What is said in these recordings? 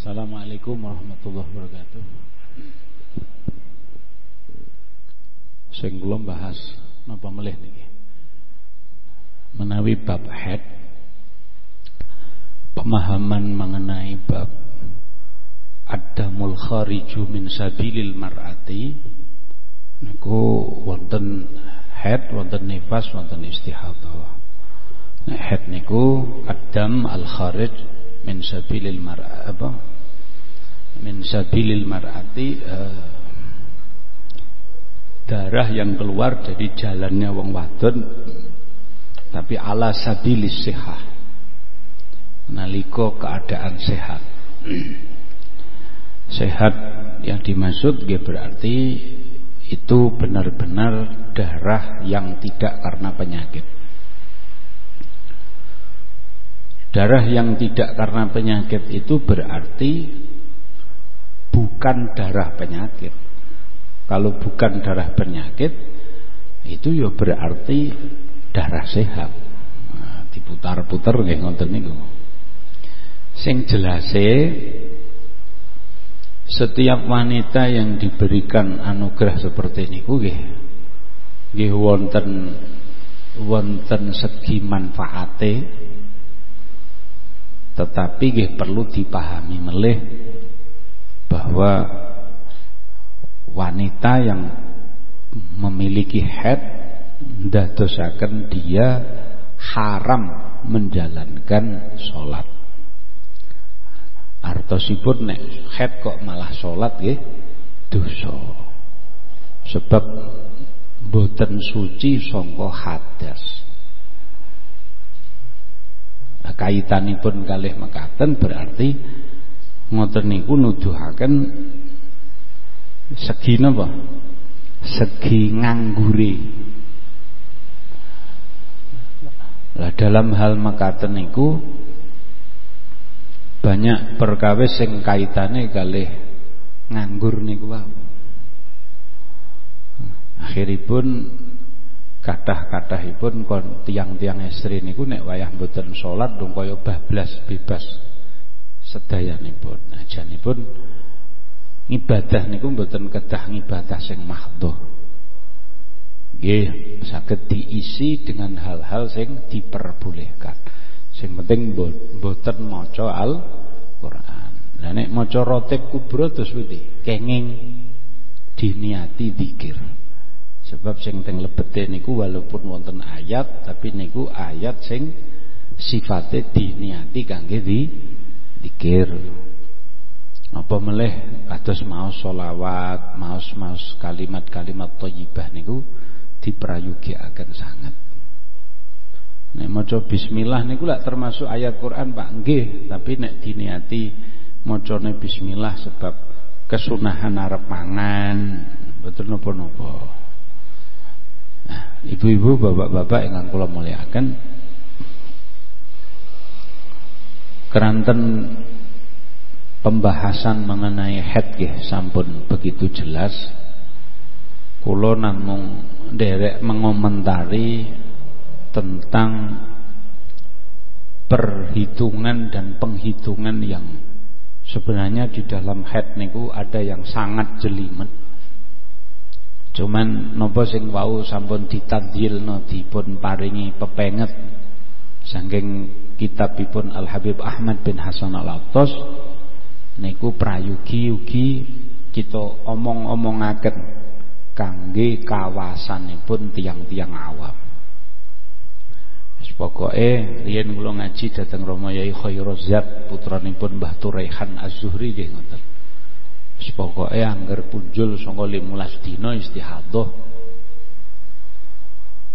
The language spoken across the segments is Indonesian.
Assalamualaikum warahmatullahi wabarakatuh. Sing kula bahas napa melih niki. Menawi bab head pemahaman mengenai bab adamul khariju min sabilil mar'ati niku wonten head wonten nifas wonten istihadah. Nah, head niku adam al kharij min sabilil mar'a apa? Min sabilil mar'ati uh, darah yang keluar dari jalannya wong wadon tapi ala sabilis sehat naliko keadaan sehat. Sehat yang dimaksud ya berarti itu benar-benar darah yang tidak karena penyakit Darah yang tidak karena penyakit itu berarti bukan darah penyakit. Kalau bukan darah penyakit itu ya berarti darah sehat. Nah, diputar-putar nggih ngoten niku. Sing jelase setiap wanita yang diberikan anugerah seperti niku nggih nggih wonten wonten segi manfaate tetapi nggih perlu dipahami melih bahwa wanita yang memiliki head ndadosaken dia haram menjalankan sholat. Artosipun nek head kok malah sholat nggih dosa. Sebab boten suci sangka hadas kaitanipun kalih mekaten berarti ngoten niku nuduhaken segi napa? Segi nganggure. Lah dalam hal mekaten niku banyak perkawis sing kaitane kalih nganggur niku wae. Akhiripun kathah-kathahipun kon tiang-tiang estri niku nek wayah mboten salat dong kaya bablas bebas sedayanipun. Ajanipun ibadah niku mboten kedah ngibadah sing mahdhah. Nggih, saged diisi dengan hal-hal sing diperbolehkan. Sing penting mboten maca Al-Qur'an. Lah nek maca rotib kubra terus pundi? Kenging diniati zikir. Sebab sing teng lebete niku walaupun wonten ayat tapi niku ayat sing sifate diniati kangge di dikir. Apa meleh kados maos solawat, maos-maos kalimat-kalimat thayyibah niku diprayogikaken sangat. Nek maca bismillah niku lak termasuk ayat Quran Pak nggih, tapi nek diniati macane bismillah sebab kesunahan arep mangan, betul napa-napa. Ibu-ibu, bapak-bapak yang kula muliakan. Keranten pembahasan mengenai head ya sampun begitu jelas. Kula namung derek mengomentari tentang perhitungan dan penghitungan yang sebenarnya di dalam head niku ada yang sangat jelimet Cuman napa sing wau sampun ditadhilna dipun paringi pepenget saking kitabipun Al Habib Ahmad bin Hasan Al Attas niku prayogi ugi kita omong-omongaken kangge kawasanipun tiang-tiang awam. Wis pokoke riyen kula ngaji dhateng Rama Yai Khairuzzat putranipun Mbah Turaihan Az-Zuhri nggih ngoten. Wis pokoke angger punjul saka 15 dina istihadah.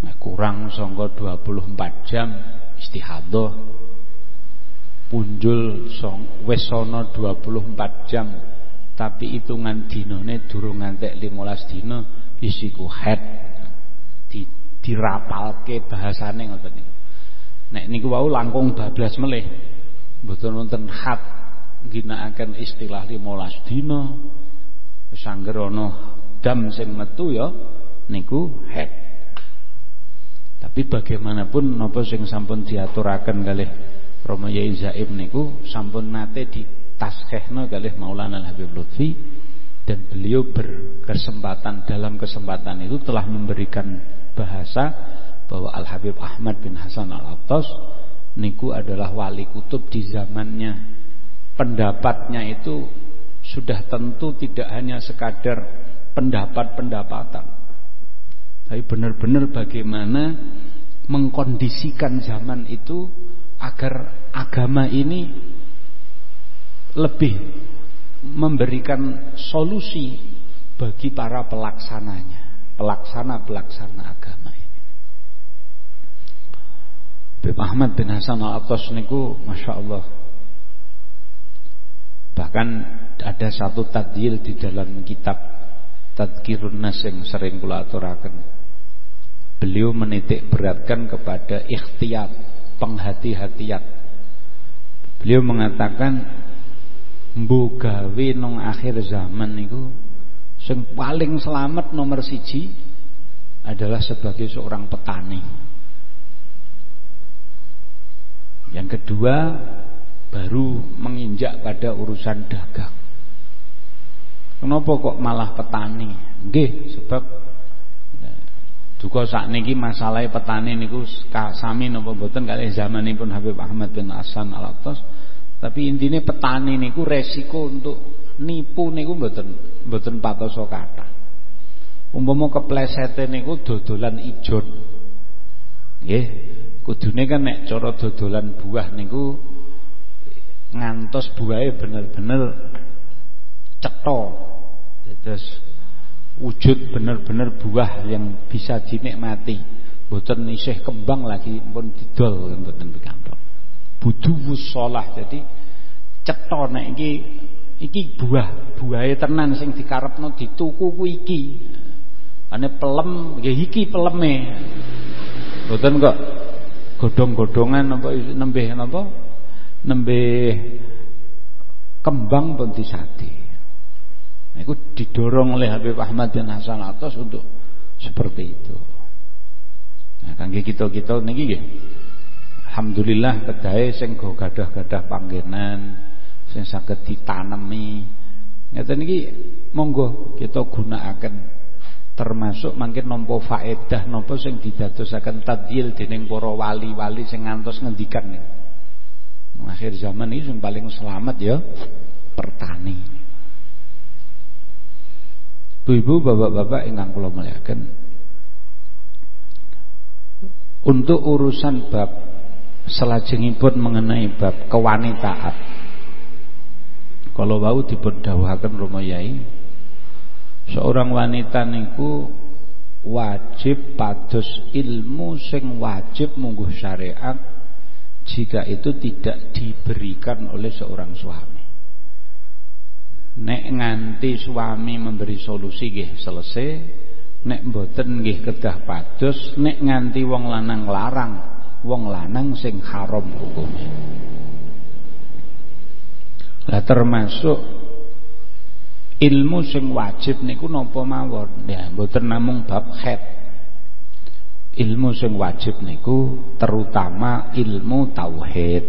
Nah, kurang saka 24 jam istihadah. Punjul song wis ana 24 jam tapi hitungan dinane durung ngantek 15 dina isiku head di dirapalke bahasane ngoten niku. Nek niku wau langkung bablas. Mboten wonten hat ginakaken istilah 15 dina. Wis angger ana dam sing metu ya niku head tapi bagaimanapun napa sing sampun diaturaken kalih Romo Yai Zaim niku sampun nate di taskhehna kalih Maulana Habib Lutfi dan beliau berkesempatan dalam kesempatan itu telah memberikan bahasa bahwa Al Habib Ahmad bin Hasan Al Attas niku adalah wali kutub di zamannya pendapatnya itu sudah tentu tidak hanya sekadar pendapat-pendapatan tapi benar-benar bagaimana mengkondisikan zaman itu agar agama ini lebih memberikan solusi bagi para pelaksananya, pelaksana-pelaksana agama ini. Bib Ahmad bin Hasan al-Attas niku Masya Allah Bahkan ada satu tadil di dalam kitab Tadkirun Nas yang sering kula aturaken. Beliau menitik beratkan kepada ikhtiyat, penghati-hatian. Beliau mengatakan mbugawe nong akhir zaman niku sing paling selamat nomor siji adalah sebagai seorang petani. Yang kedua baru menginjak pada urusan dagang. Kenapa kok malah petani? Nggih, sebab Duka sakniki masalah petani niku sami napa mboten kalih zamanipun Habib Ahmad bin Hasan Al-Attas. Tapi intinya petani niku resiko untuk nipu niku mboten mboten patoso kata. Umpama keplesete niku dodolan ijon. Nggih, kudune kan nek cara dodolan buah niku ngantos buahe bener-bener cetha. Terus wujud benar-benar buah yang bisa dinikmati. Boten isih kembang lagi pun didol boten pikantuk. Budu sholah jadi cetha nek iki iki buah buahe tenan sing dikarepno dituku ku iki. Ane pelem nggih iki peleme. Boten kok godhong-godhongan apa nembeh napa nembeh kembang pun disati Nah, itu didorong oleh Habib Ahmad bin Hasan Atas untuk seperti itu. Nah, kangge kita-kita niki nggih. Alhamdulillah kedahe sing go gadah-gadah panggenan sing saged ditanemi. Ngeten niki monggo kita gunakaken termasuk mungkin nampa faedah napa sing didadosaken tadil dening para wali-wali sing ngantos ngendikan niku. Akhir zaman ini yang paling selamat ya pertani. Ibu-ibu, bapak-bapak ingkang kula muliakan. Untuk urusan bab selajengipun mengenai bab kewanitaan. Kalau wau dipun Rama Yai, seorang wanita niku wajib pados ilmu sing wajib mungguh syariat jika itu tidak diberikan oleh seorang suami. Nek nganti suami memberi solusi nggih selesai, nek mboten nggih kedah padus, nek nganti wong lanang larang, wong lanang sing haram hukumnya. Lah termasuk ilmu sing wajib niku napa mawon? Ya mboten namung bab khed. Ilmu sing wajib niku terutama ilmu tauhid.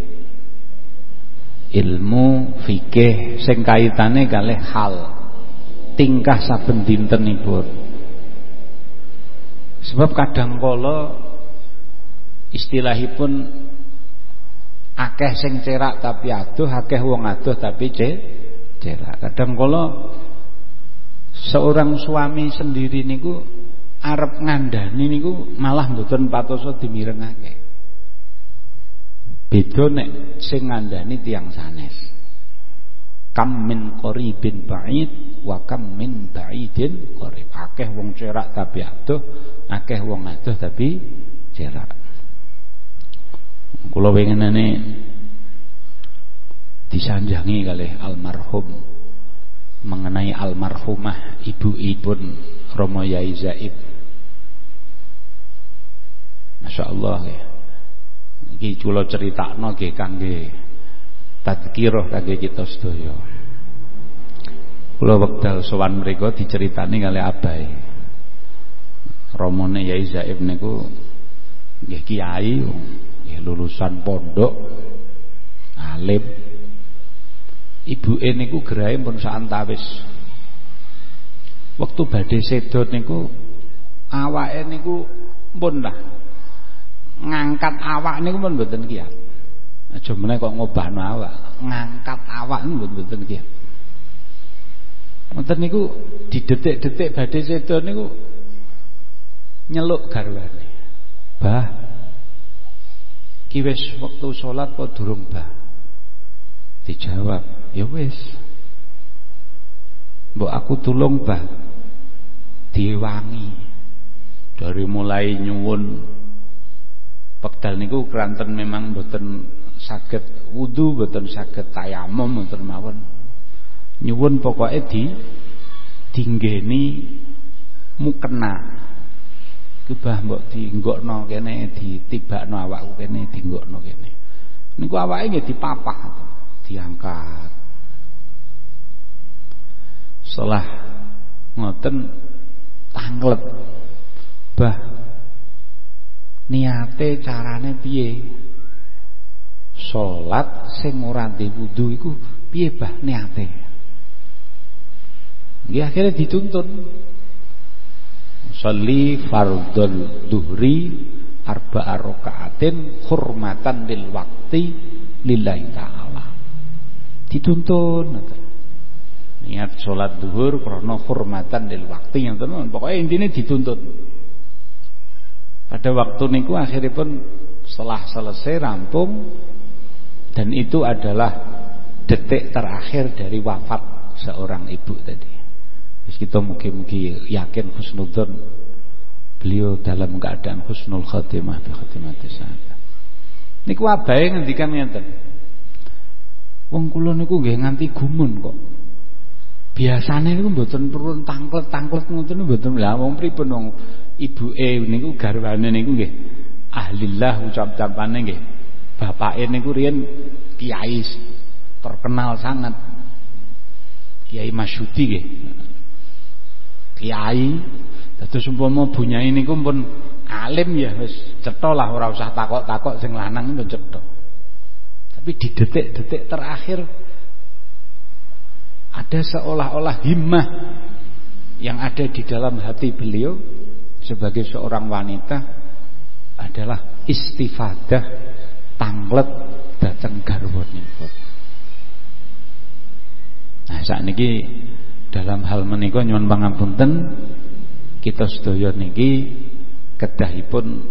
Ilmu fikih sing kaitane kalih hal tingkah saben dintenipun sebab kadang kala istilahipun akeh sing cerak tapi aduh akeh wong aduh tapi cerak. Kadang kala seorang suami sendiri niku arep ngandani niku malah mboten patoso dimirengake Beda nek sing ngandani tiang sanes. Kam min qaribin ba'id wa kam min ba'idin qarib. Akeh wong cerak tapi adoh, akeh wong adoh tapi cerak. Kula pengenane disanjangi kali almarhum mengenai almarhumah ibu-ibun Romo Yai Zaib. Masya Allah ya. Iki kula critakno nggih kangge tadzkirah kangge kita sedaya. Kula wekdal sowan mriku diceritani kali abai. Romone Yai Zaib niku nggih kiai, lulusan pondok. alim ibuke niku gerahe pun saantawis waktu badhe sedot niku awake niku pun lah ngangkat awak niku pun mboten kiat aja meneh kok ngobahno awak ngangkat awak niku mboten kiat Ngoten niku di detik-detik badhe sedot niku nyeluk garwane. Bah. Ki wektu salat apa durung, Bah? Dijawab, ya wis. Mbok aku tulung, Bah. Diwangi. Dari mulai nyuwun pekdal niku keranten memang boten saged wudu, boten saged tayamum boten mawon. Nyuwun pokoke di dinggeni mukena Kebah mbok dienggokno kene, ditibakno awakku kene, dienggokno kene. Niku awake nggih dipapak, diangkat. Setelah ngoten tanglet. Bah niate carane piye? Salat sing ora wudu iku piye bah niate? Nggih akhirnya dituntun Salli fardul duhri arba'a raka'atin hurmatan lil wakti lillahi ta'ala. Dituntun Niat sholat duhur karena hormatan lil wakti yang tenan. Pokoknya intinya dituntut. Pada waktu niku akhirnya pun setelah selesai rampung dan itu adalah detik terakhir dari wafat seorang ibu tadi. Terus kita mungkin-mungkin yakin husnudzon beliau dalam keadaan husnul khatimah bi khatimati sa'adah. Niku abahe ngendikan ngeten. Wong kula niku nggih nganti gumun kok. Biasane niku mboten perlu tangklet-tangklet ngoten mboten lha wong pripun wong ibuke niku garwane niku nggih ahlillah ucap-ucapane nggih. Bapake niku riyen kiai terkenal sangat. Kiai Masyudi nggih kiai dados umpama bunyai niku pun alim ya wis cetha lah ora usah takok-takok sing lanang pun cetha tapi di detik-detik terakhir ada seolah-olah himmah yang ada di dalam hati beliau sebagai seorang wanita adalah istifadah tanglet datang garwanipun. Nah saat ini dalam hal menika nyuwun pangapunten kita sedaya niki kedahipun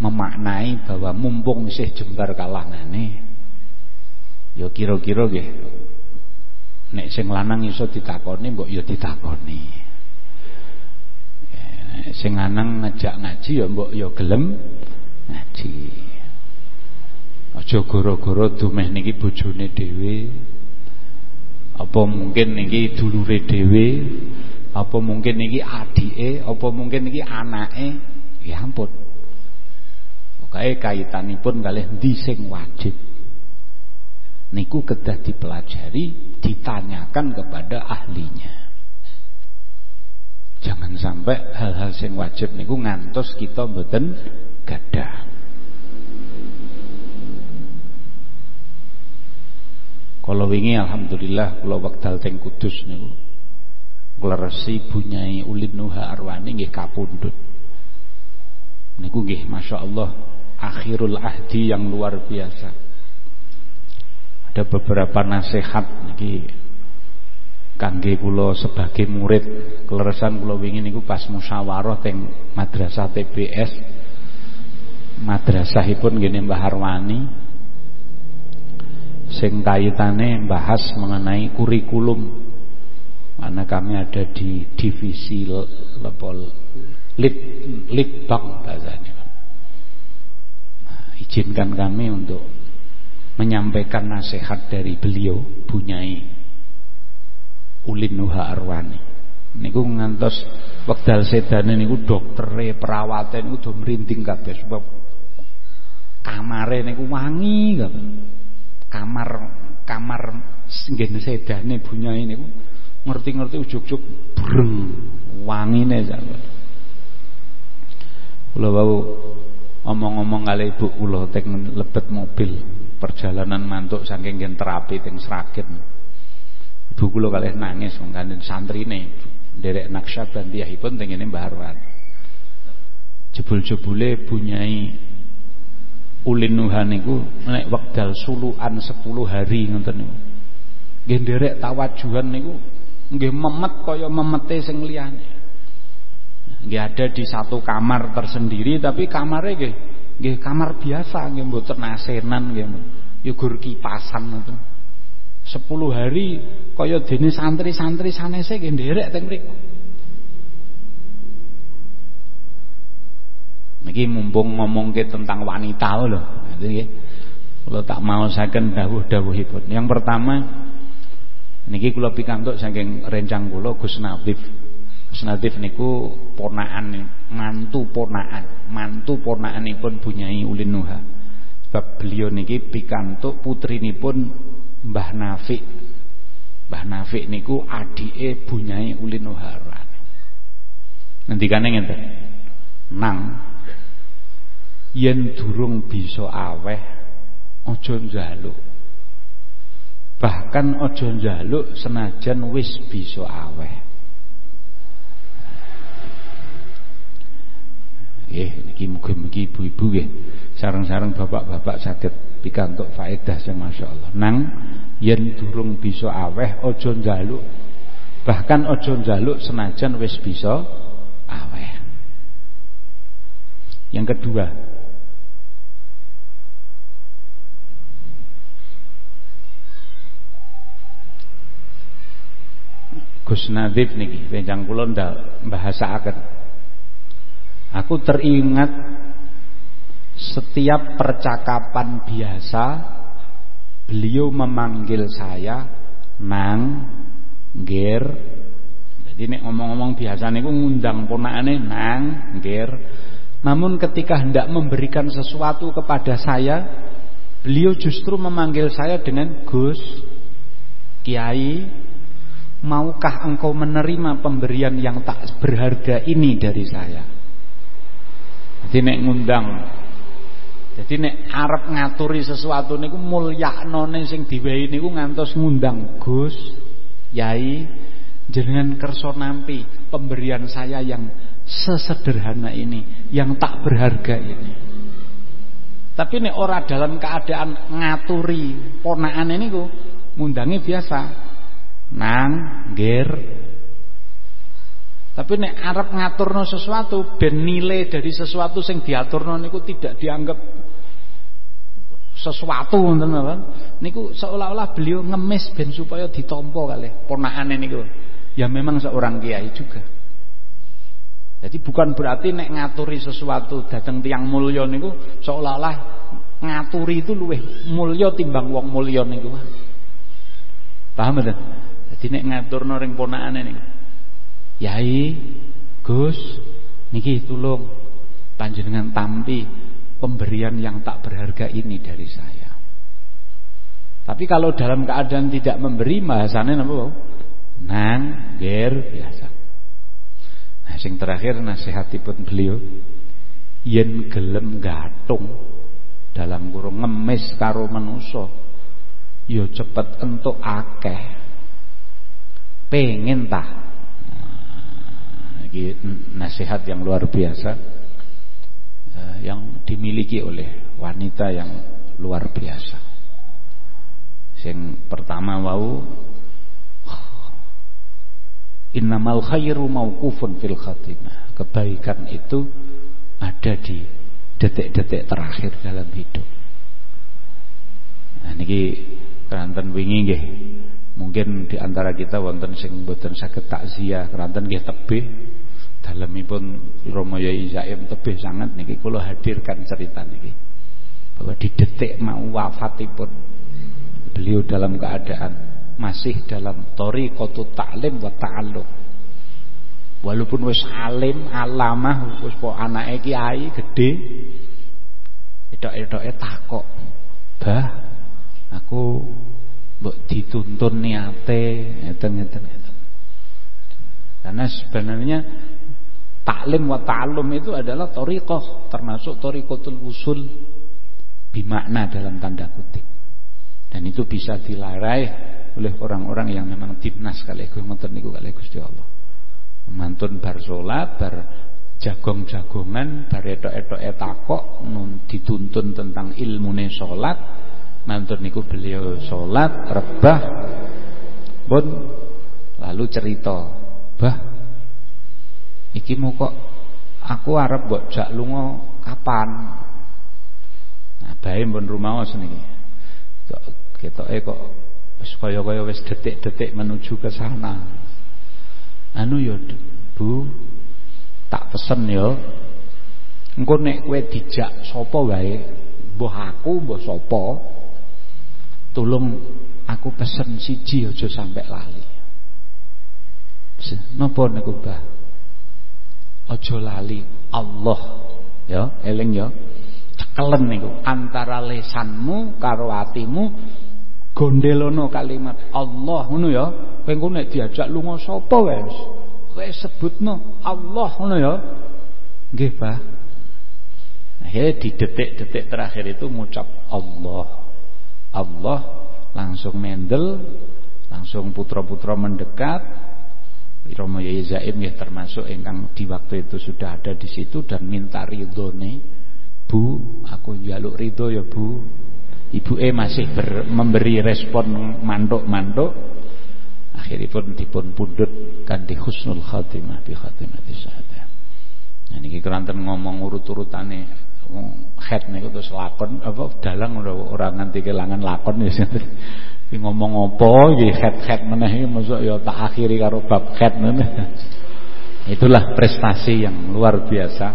memaknai bahwa mumpung isih jembar kalangane ya kira-kira nggih nek sing lanang iso ditakoni mbok ya ditakoni. Sing lanang ngajak ngaji ya mbok ya gelem ngaji. Aja gara-gara dumeh niki bojone dhewe. Apa mungkin niki dulure dhewe? Apa mungkin niki adike? Apa mungkin niki anake? Ya ampun. Pokoke kaitanipun kalih ndi sing wajib niku kedah dipelajari ditanyakan kepada ahlinya jangan sampai hal-hal sing wajib niku ngantos kita mboten gadah Kalau wingi alhamdulillah kula wekdal teng Kudus niku. Kula resi bunyai Ulin Nuha Arwani nggih kapundhut. Niku nggih masyaallah akhirul ahdi yang luar biasa. Ada beberapa nasihat niki kangge kula sebagai murid kleresan kula wingi niku pas musyawarah teng madrasah TBS madrasahipun ngene Mbah Arwani sing kaitane bahas mengenai kurikulum. Mana kami ada di divisi lepol lit litbang bahasanya nah, izinkan kami untuk menyampaikan nasihat dari beliau bunyai Ulin Nuha Arwani. Niku ngantos wekdal sedane niku doktere perawate niku do mrinting kabeh sebab kamare niku wangi kabeh. Kamar kamar nggen sedane bunyai niku ngerti-ngerti ujug-ujug breng wangine sampe. Kula wau omong-omong kali ibu kula teng lebet mobil perjalanan mantuk saking ngen terapi teng Sragen. Ibu kula kalih nangis wong santrine derek naksabandiyahipun teng ngene Mbah Arwan. Jebul-jebule bunyai ulin nuha niku nek wekdal suluan 10 hari ngoten niku. Nggih nderek tawajuhan niku nggih memet kaya memete sing liyane ada di satu kamar tersendiri tapi kamarnya nggih nggih kamar biasa nggih mboten asenan nggih ya gur kipasan ngoten 10 hari kaya dene santri-santri sanese nggih nderek teng mriku Niki mumpung ngomongke tentang wanita lho. Nggih. Kula tak mau saken dawuh-dawuhipun. Yang pertama niki kula pikantuk saking rencang kula Gus Senatif niku ponaan mantu ponaan, mantu ponakanipun Bunyai Ulin Nuha. Sebab beliau niki pikantuk putrinipun Mbah Nafik. Mbah Nafik niku adike Bunyai Ulin Nuha. Ngendikane ngeten. Nang yen durung bisa aweh aja njaluk. Bahkan aja njaluk senajan wis bisa aweh. Eh niki mugi-mugi ibu-ibu nggih sareng-sareng bapak-bapak saged pikantuk faedah sing masyaallah. Nang yen durung bisa aweh aja njaluk. Bahkan aja njaluk senajan wis bisa aweh. Yang kedua, Gus Nadif niki rencang kula ndak bahasaaken Aku teringat setiap percakapan biasa beliau memanggil saya nang ger. Jadi nek ngomong-ngomong biasa niku ngundang ponakane nang ger. Namun ketika hendak memberikan sesuatu kepada saya beliau justru memanggil saya dengan Gus Kiai maukah engkau menerima pemberian yang tak berharga ini dari saya jadi nek ngundang jadi nek arep ngaturi sesuatu niku mulyaknone sing diwehi niku ngantos ngundang Gus, Yai, jenengan kersa nampi pemberian saya yang sesederhana ini, yang tak berharga ini. Tapi nek ora dalam keadaan ngaturi ponakan ini ku ngundangi biasa. Nang, tapi nek arep ngaturno sesuatu ben nilai dari sesuatu sing diaturno niku tidak dianggap sesuatu ngoten apa? Niku seolah-olah beliau ngemis ben supaya ditompo kali ponakane niku. Ya memang seorang kiai juga. Jadi bukan berarti nek ngaturi sesuatu datang tiang mulya niku seolah-olah ngaturi itu luwih mulya timbang wong mulya niku. Paham ta? Jadi nek ngaturno ring ponakane niku Yai, Gus, niki tulung panjenengan tampi pemberian yang tak berharga ini dari saya. Tapi kalau dalam keadaan tidak memberi bahasanya napa? Nang, ger biasa. Nah, sing terakhir nasihatipun beliau yen gelem gatung dalam kurung ngemis karo manusa yo ya cepet entuk akeh pengen tah ini nasihat yang luar biasa eh, yang dimiliki oleh wanita yang luar biasa. Yang pertama wau innamal khairu mauqufun fil khatimah. Kebaikan itu ada di detik-detik terakhir dalam hidup. Nah niki keranten wingi nggih mungkin di antara kita wonten sing mboten saged takziah keranten nggih tebih dalemipun Romo Yai Zaim tebih sangat niki. Kula hadirkan cerita niki. Bahwa di detik mau wafatipun beliau dalam keadaan masih dalam tori kotu taklim wa ta'alluq. Walaupun wis alim alamah wis po anake kiai gede edok-edoke takok bah aku mbok dituntun niate ngeten-ngeten karena sebenarnya Taklim wa ta'allum itu adalah toriqoh termasuk toriqotul usul bimakna dalam tanda kutip. Dan itu bisa dilarai oleh orang-orang yang memang timnas kali ngoten niku kali Allah. Mantun bar salat, bar jagong-jagongan, bar etok-etok etakok dituntun tentang ilmune salat. Mantun niku beliau salat rebah pun lalu cerita, "Bah, iki mau kok aku arep mbok jak lunga kapan? Nah bae pun rumaos niki. Ketoke kok wis kaya-kaya wis detik-detik menuju ke sana. Anu ya Bu tak pesen ya. Engko nek kowe dijak sapa wae mbah aku mbah sapa tolong aku pesen siji aja sampai lali. Napa niku Mbah Ojo lali. Allah. Ya eling ya. Cekelen niku. Antara lesanmu karo atimu gondelono kalimat Allah ngono ya. Nek diajak lunga sapa wis kowe sebutno Allah ngono ya. Nggih Pak. Akhirnya di detik-detik terakhir itu mengucap Allah. Allah langsung mendel langsung putra-putra mendekat Romo Yai Zaim ya termasuk ingkang di waktu itu sudah ada di situ dan minta ridhone. Bu, aku jaluk ridho ya Bu. Ibu E masih ber, memberi respon manduk-manduk. Akhiripun dipun pundhut kanthi husnul khatimah bi khatimati syahadah. Nah niki keranten ngomong urut-urutane head niku terus lakon apa dalang ora nganti kelangan lakon ya Iki ngomong apa iki head-head meneh iki mosok ya tak akhiri karo bab head meneh. Itulah prestasi yang luar biasa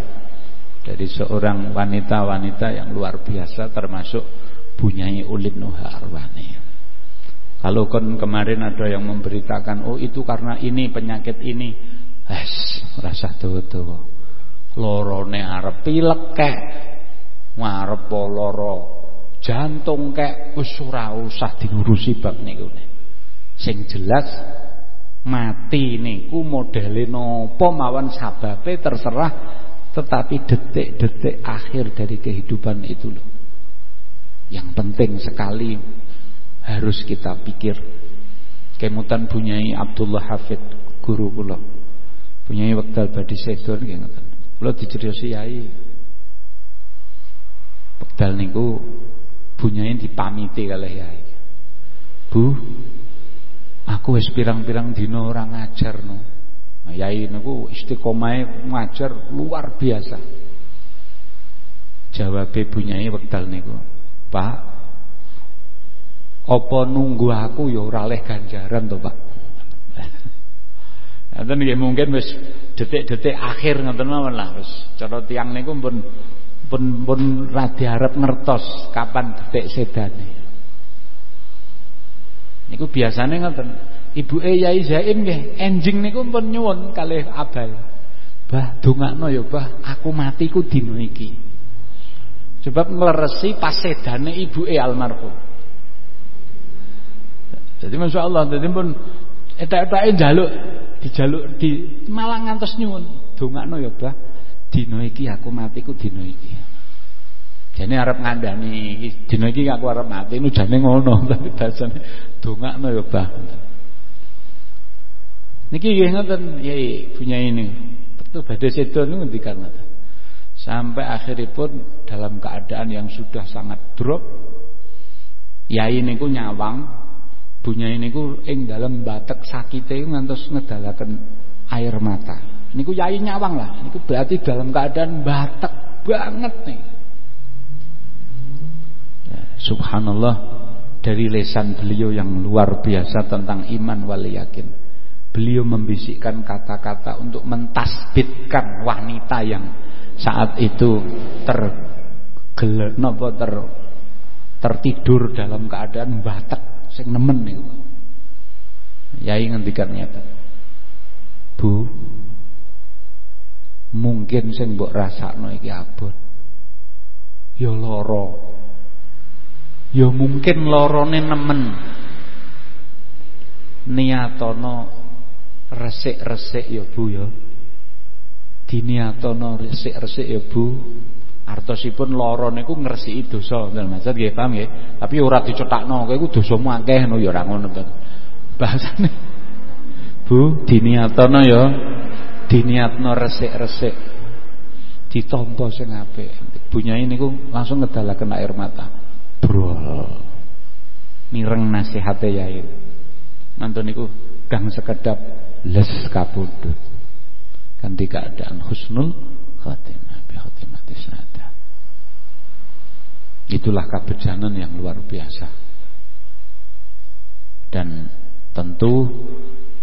dari seorang wanita-wanita yang luar biasa termasuk Bunyai Ulin Nuha Arwani. Kalau kan kemarin ada yang memberitakan oh itu karena ini penyakit ini. Es rasa tuwa-tuwa. Lorone arep pilek kek. Ngarep loro jantung kek wis ora usah diurusi bab niku. Sing jelas mati niku modele napa mawon sababe terserah tetapi detik-detik akhir dari kehidupan itu loh. Yang penting sekali harus kita pikir. Kemutan punyai Abdullah Hafid guru kula. Punyai wekdal badhe sedo nggih ngoten. Kula diceriosi yai. Wekdal niku bunyain dipamiti kalih yai. Bu, aku wis pirang-pirang dina ora ngajar no. Nah, yai niku istiqomahe ngajar luar biasa. Jawabe bunyai wekdal niku, Pak, apa nunggu aku ya ora leh ganjaran to, Pak. Nggih mungkin wis detik-detik akhir ngoten mawon lah wis cara tiang niku pun pun pun radi arep ngertos kapan detik sedane. Niku biasane ngoten. Ibuke Yai Zaim nggih, enjing niku pun nyuwun kalih abal. Bah, dongakno ya, Bah, aku mati ku dina iki. Sebab ngleresi pas sedane ibuke almarhum. Jadi Masya Allah Jadi pun Etak-etake njaluk Dijaluk di Malah ngantos nyuwun Dongakno ya bah iki aku mati ku iki Jane arep ngandani iki dina iki aku arep mati nu jane ngono tapi bahasane dongakno ya Bah. Niki nggih ngoten yai punya ini. Betul badhe sedo niku ngendikan ngoten. Sampai akhiripun dalam keadaan yang sudah sangat drop Yai niku nyawang punya ini ku ing dalam batek sakite ngantos ngedalaken air mata. Niku yai nyawang lah. Niku berarti dalam keadaan batek banget nih. Subhanallah dari lesan beliau yang luar biasa tentang iman wal yakin. Beliau membisikkan kata-kata untuk mentasbitkan wanita yang saat itu ter nopo ter tertidur dalam keadaan batak sing nemen niku. Yai ngendikan nyata. Bu, mungkin sing mbok rasakno iki abot. Ya lara ya mungkin lorone nemen. Niatono resik-resik ya Bu ya. Diniatono resik-resik ya Bu. Artosipun lara niku ngresiki dosa ngoten maksud nggih paham nggih? Tapi ora dicetakno kowe iku dosamu akeh ngono ya ora ngono to bahasane Bu diniatono ya diniatno resik-resik. Ditampa sing apik. Bunyai niku langsung ngedalaken air mata mireng nasihate yai mantun niku kang sekedap les kapundhut kanthi keadaan husnul khatimah bi khatimati sada itulah kebejanan yang luar biasa. Dan tentu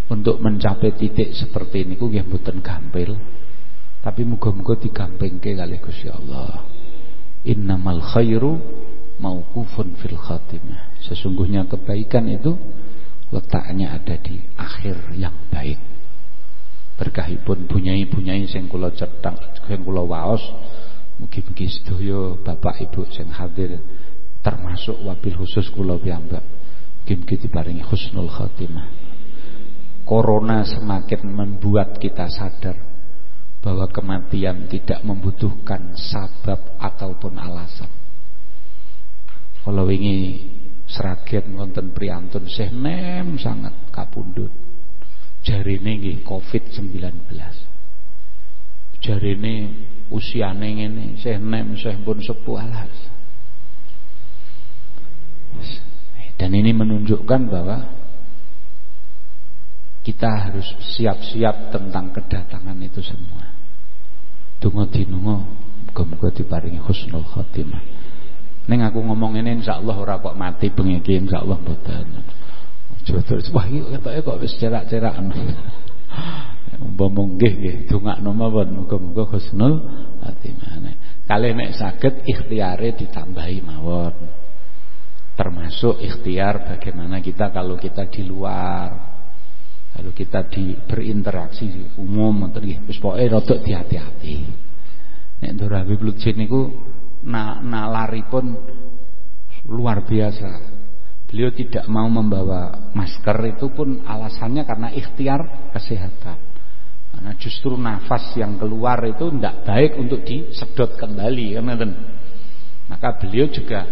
untuk mencapai titik seperti ini nggih mboten gampil. Tapi muga-muga digampingke kali Gusti Allah. Innamal khairu mauqufun fil khatimah. Sesungguhnya kebaikan itu letaknya ada di akhir yang baik. Berkahipun bunyai-bunyai sing kula cethak sing kula waos mugi-mugi sedaya Bapak Ibu sing hadir termasuk wabil khusus kula piyambak. Mugi-mugi diparingi husnul khatimah. Corona semakin membuat kita sadar bahwa kematian tidak membutuhkan sabab ataupun alasan kalau wingi seragen wonten priyantun sih nem sangat kapundut jarine nggih Covid-19. Jarine usiane ngene, Syekh Nem, Syekh pun sepuh alas. Dan ini menunjukkan bahwa kita harus siap-siap tentang kedatangan itu semua. Tunggu dinungo, muga-muga diparingi husnul khotimah. Neng aku ngomong ini insyaallah ora kok mati bengi iki insyaallah mboten. Jodoh wah iki ketoke kok wis cerak-cerakan. Umpama nggih nggih dongakno mawon muga-muga husnul khotimah. Kali nek saged ikhtiare ditambahi mawon. Termasuk ikhtiar bagaimana kita kalau kita di luar kalau kita di berinteraksi umum nggih wis pokoke rada hati-hati. Nek Ndoro Habib niku nalaripun luar biasa Beliau tidak mau membawa masker itu pun alasannya karena ikhtiar kesehatan. Karena justru nafas yang keluar itu tidak baik untuk disedot kembali kan Maka beliau juga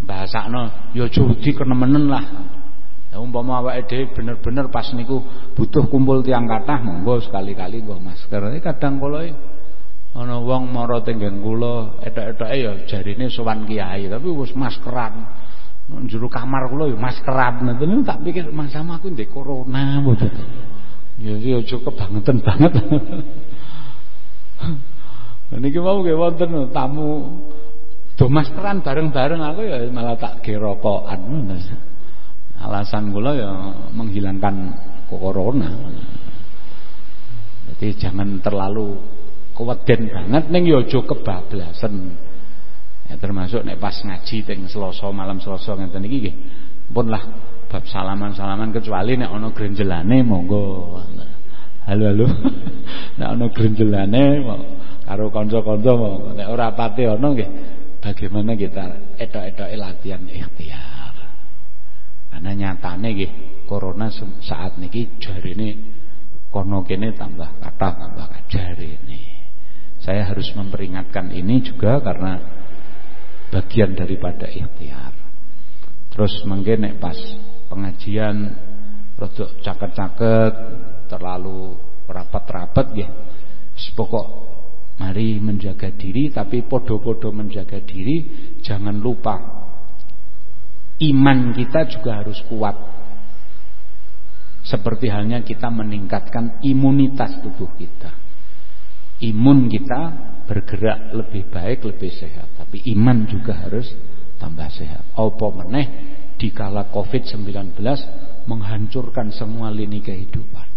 bahasa no, yo ya judi kenemenen lah. Ya umpama awake dhewe bener-bener pas niku butuh kumpul tiang kathah monggo sekali-kali nggo masker. Ini kadang kula ana wong mara tenggen kula etok-etoke ya jarine sowan kiai tapi wis maskeran juru kamar kula ya maskeran ngoten tak pikir Mas sama aku ndek corona mboten. Ya ya aja kebangetan banget. Niki mau nggih wonten tamu do maskeran bareng-bareng aku ya malah tak gerokokan. Alasan kula ya menghilangkan corona. Jadi jangan terlalu keweden banget ning ya aja kebablasan. Ya, termasuk nek pas ngaji teng Selasa malam Selasa ngeten iki nggih. Pun lah bab salaman-salaman kecuali nek ana grenjelane monggo. Halo halo. nek ana grenjelane karo kanca-kanca monggo. Nek ora pati ana nggih bagaimana kita etok-etoke latihan ikhtiar. Karena nyatane nggih corona saat niki jarine kono kene tambah kata tambah jarine. Saya harus memperingatkan ini juga karena bagian daripada ikhtiar. Terus mungkin nek pas pengajian rodok caket-caket terlalu rapat-rapat ya. Pokok mari menjaga diri tapi podo-podo menjaga diri jangan lupa iman kita juga harus kuat. Seperti halnya kita meningkatkan imunitas tubuh kita. Imun kita bergerak lebih baik, lebih sehat. Tapi iman juga harus tambah sehat. Apa meneh dikala Covid-19 menghancurkan semua lini kehidupan.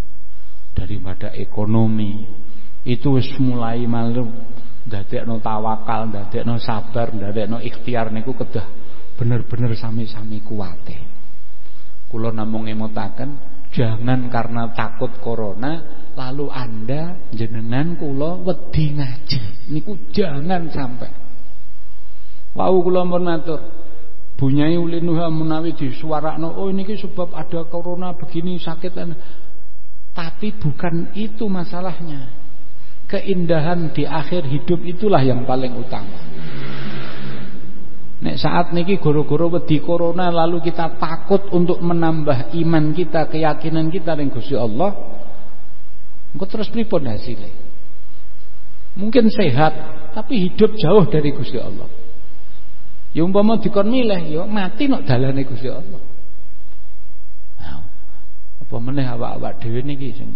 Daripada ekonomi itu mulai malu ndadekno tawakal, ndadekno sabar, ndadekno ikhtiar niku kedah bener-bener sami-sami kuwate. Kula namung ngemutaken jangan karena takut corona lalu Anda jenengan kula wedi ngaji. Niku jangan sampai. Wau kula mun matur. Bunyai ulinuha menawi disuarakno oh ini sebab ada corona begini sakit tapi bukan itu masalahnya. Keindahan di akhir hidup itulah yang paling utama. Nek saat niki goro-goro wedi corona lalu kita takut untuk menambah iman kita, keyakinan kita dengan Gusti Allah, engko terus pripun hasilnya? Mungkin sehat, tapi hidup jauh dari Gusti Allah. Ya umpama dikon milih, ya mati nok dalane Gusti Allah. Nah, apa meneh awak-awak dhewe niki sing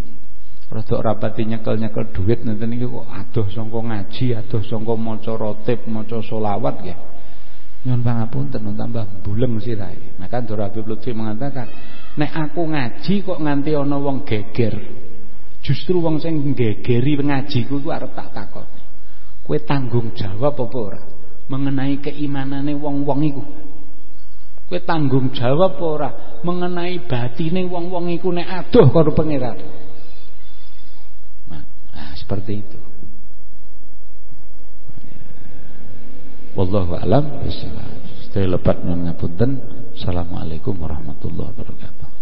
rada rapati nyekel-nyekel duit nanti niki kok adoh sangka ngaji, adoh sangka maca rotib, maca selawat nggih. Nyuwun pangapunten tambah buleng sirahe. Maka Dora Habib Lutfi mengatakan, nek aku ngaji kok nganti ana wong geger. Justru wong sing gegeri ngaji ku arep tak takon. Kowe tanggung jawab apa ora mengenai keimanane wong-wong iku? Kowe tanggung jawab apa ora mengenai batine wong-wong iku nek adoh karo pangeran? Nah, seperti itu. Wallahu a'lam bishawab. Setelah lepat ngapunten. Assalamualaikum warahmatullahi wabarakatuh.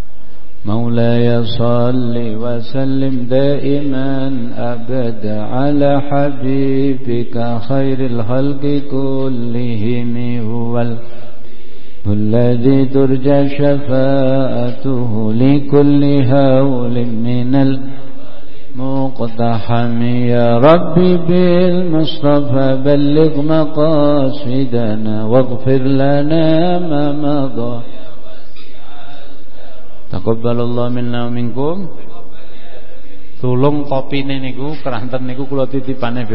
مولاي صل وسلم دائما أبدا على حبيبك خير الخلق كلهم. هو الذي ترجى شفاءته لكل هول من الأرض مقتحم يا ربي بالمصطفى بلغ مقاصدنا واغفر لنا ما مضى. Taqabbalallahu minna wa minkum. Tulung kopine niku keranten niku kula titipane